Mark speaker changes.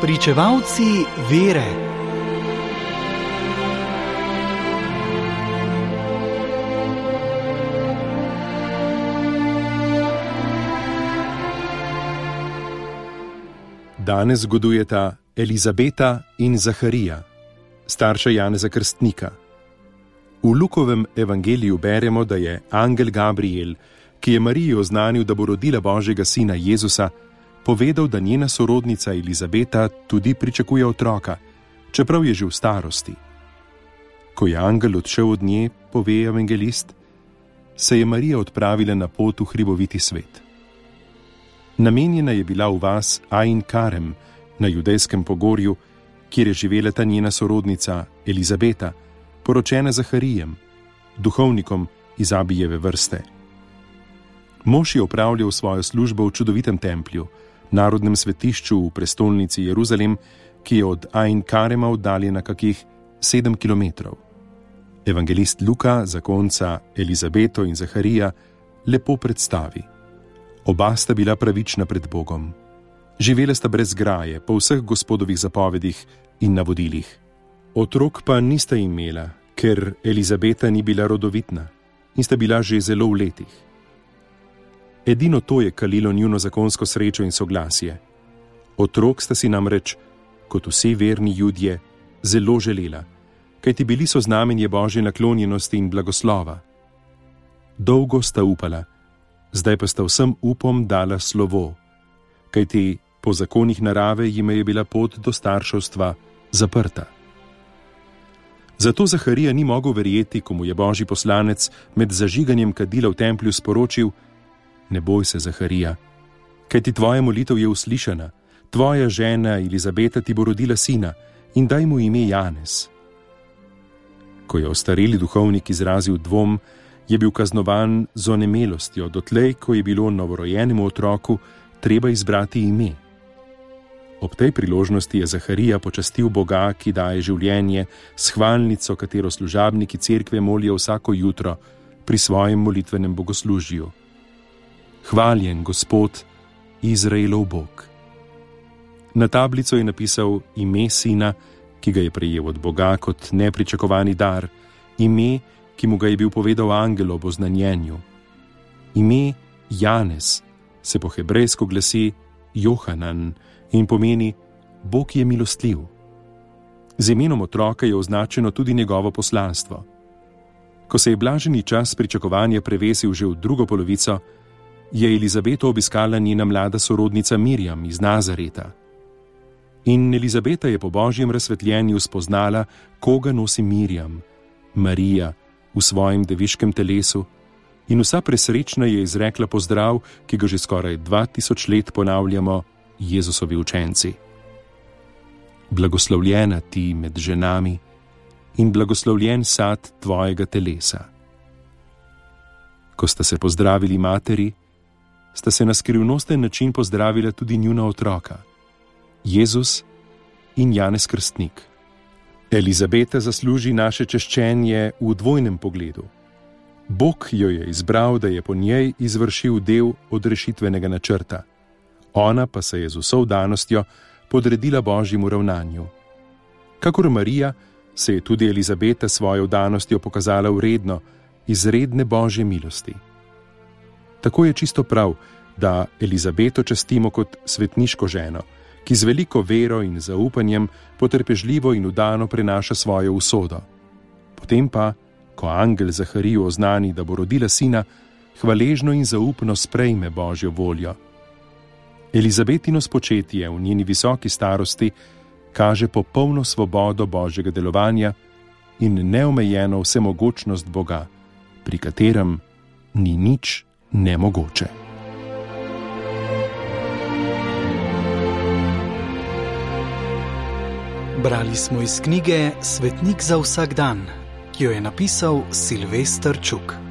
Speaker 1: Pričevalci vere.
Speaker 2: Danes zgodujeta Elizabeta in Zaharija, starša Janeza Krstnika. V Lukovem evangeliju beremo, da je angel Gabriel, ki je Mariji oznanil, da bo rodila Božjega sina Jezusa, povedal, da njena sorodnica Elizabeta tudi pričakuje otroka, čeprav je že v starosti. Ko je angel odšel od nje, pove evangelist, se je Marija odpravila na pot v hriboviti svet. Namenjena je bila v vas Ain Karem na judejskem pogorju, kjer je živela ta njena sorodnica Elizabeta, poročena Zaharijem, duhovnikom iz Abijeve vrste. Mož je opravljal svojo službo v čudovitem templju, narodnem svetišču v prestolnici Jeruzalem, ki je od Ain Karema oddaljena kakih sedem km. Evangelist Luka, zakonca Elizabeto in Zaharija, lepo predstavi. Oba sta bila pravična pred Bogom. Živela sta brez graje, po vseh gospodovih zapovedih in navodilih. Otrok pa nista imela, ker Elizabeta ni bila rodovitna in sta bila že zelo v letih. Edino to je kalilo njuno zakonsko srečo in soglasje. Otrok sta si namreč, kot vsi verni ljudje, zelo želela, kajti bili so znamenje božje naklonjenosti in blagoslova. Dolgo sta upala, zdaj pa sta vsem upom dala slovo, kajti po zakonih narave jim je bila pot do starševstva zaprta. Zato Zaharija ni mogel verjeti, ko mu je božji poslanec med zažiganjem kadila v templju sporočil: Ne boj se, Zaharija, kajti tvoja molitev je uslišana, tvoja žena Elizabeta ti bo rodila sina in daj mu ime Janez. Ko je ostareli duhovnik izrazil dvom, je bil kaznovan z onemelostjo, dotlej, ko je bilo novorojenemu otroku treba izbrati ime. Ob tej priložnosti je Zaharija počastil Boga, ki daje življenje, s hvalnico, katero služabniki cerkve molijo vsako jutro pri svojem molitvenem bogoslužju. Hvaljen Gospod, Izraelov Bog. Na tablico je napisal ime sina, ki ga je prejel od Boga kot nepričakovani dar, ime, ki mu ga je bil povedal angel ob oznanjenju. Ime Janez se po hebrejsko glasi Johanan in pomeni: Bog je milostljiv. Z imenom otroka je označeno tudi njegovo poslanstvo. Ko se je blaženi čas pričakovanja prevesil že v drugo polovico, je Elizabeto obiskala njena mlada sorodnica Mirjam iz Nazareta. In Elizabeta je po božjem razsvetljenju spoznala, koga nosi Mirjam, Marija, v svojem deviškem telesu, in vsa presrečna je izrekla pozdrav, ki ga že skoraj 2000 let ponavljamo Jezusovi učenci. Blagoslovljena ti med ženami in blagoslovljen sad tvojega telesa. Ko sta se pozdravili materi, sta se na skrivnosten način pozdravila tudi njuna otroka, Jezus in Janez Krstnik. Elizabeta zasluži naše češčenje v dvojnem pogledu. Bog jo je izbral, da je po njej izvršil del odrešitvenega načrta, ona pa se je z vso danostjo podredila božjemu ravnanju. Kakor Marija, se je tudi Elizabeta svojo danostjo pokazala vredno izredne božje milosti. Tako je čisto prav, da Elizabeto častimo kot svetniško ženo, ki z veliko vero in zaupanjem potrpežljivo in udano prenaša svojo usodo. Potem pa, ko angel Zaharijo oznani, da bo rodila sina, hvaležno in zaupno sprejme božjo voljo. Elizabetino spočetje v njeni visoki starosti kaže popolno svobodo božjega delovanja in neomejeno vsemogočnost Boga, pri katerem ni nič nemogoče.
Speaker 1: Brali smo iz knjige Svetnik za vsak dan, ki jo je napisal Silvestr Čuk.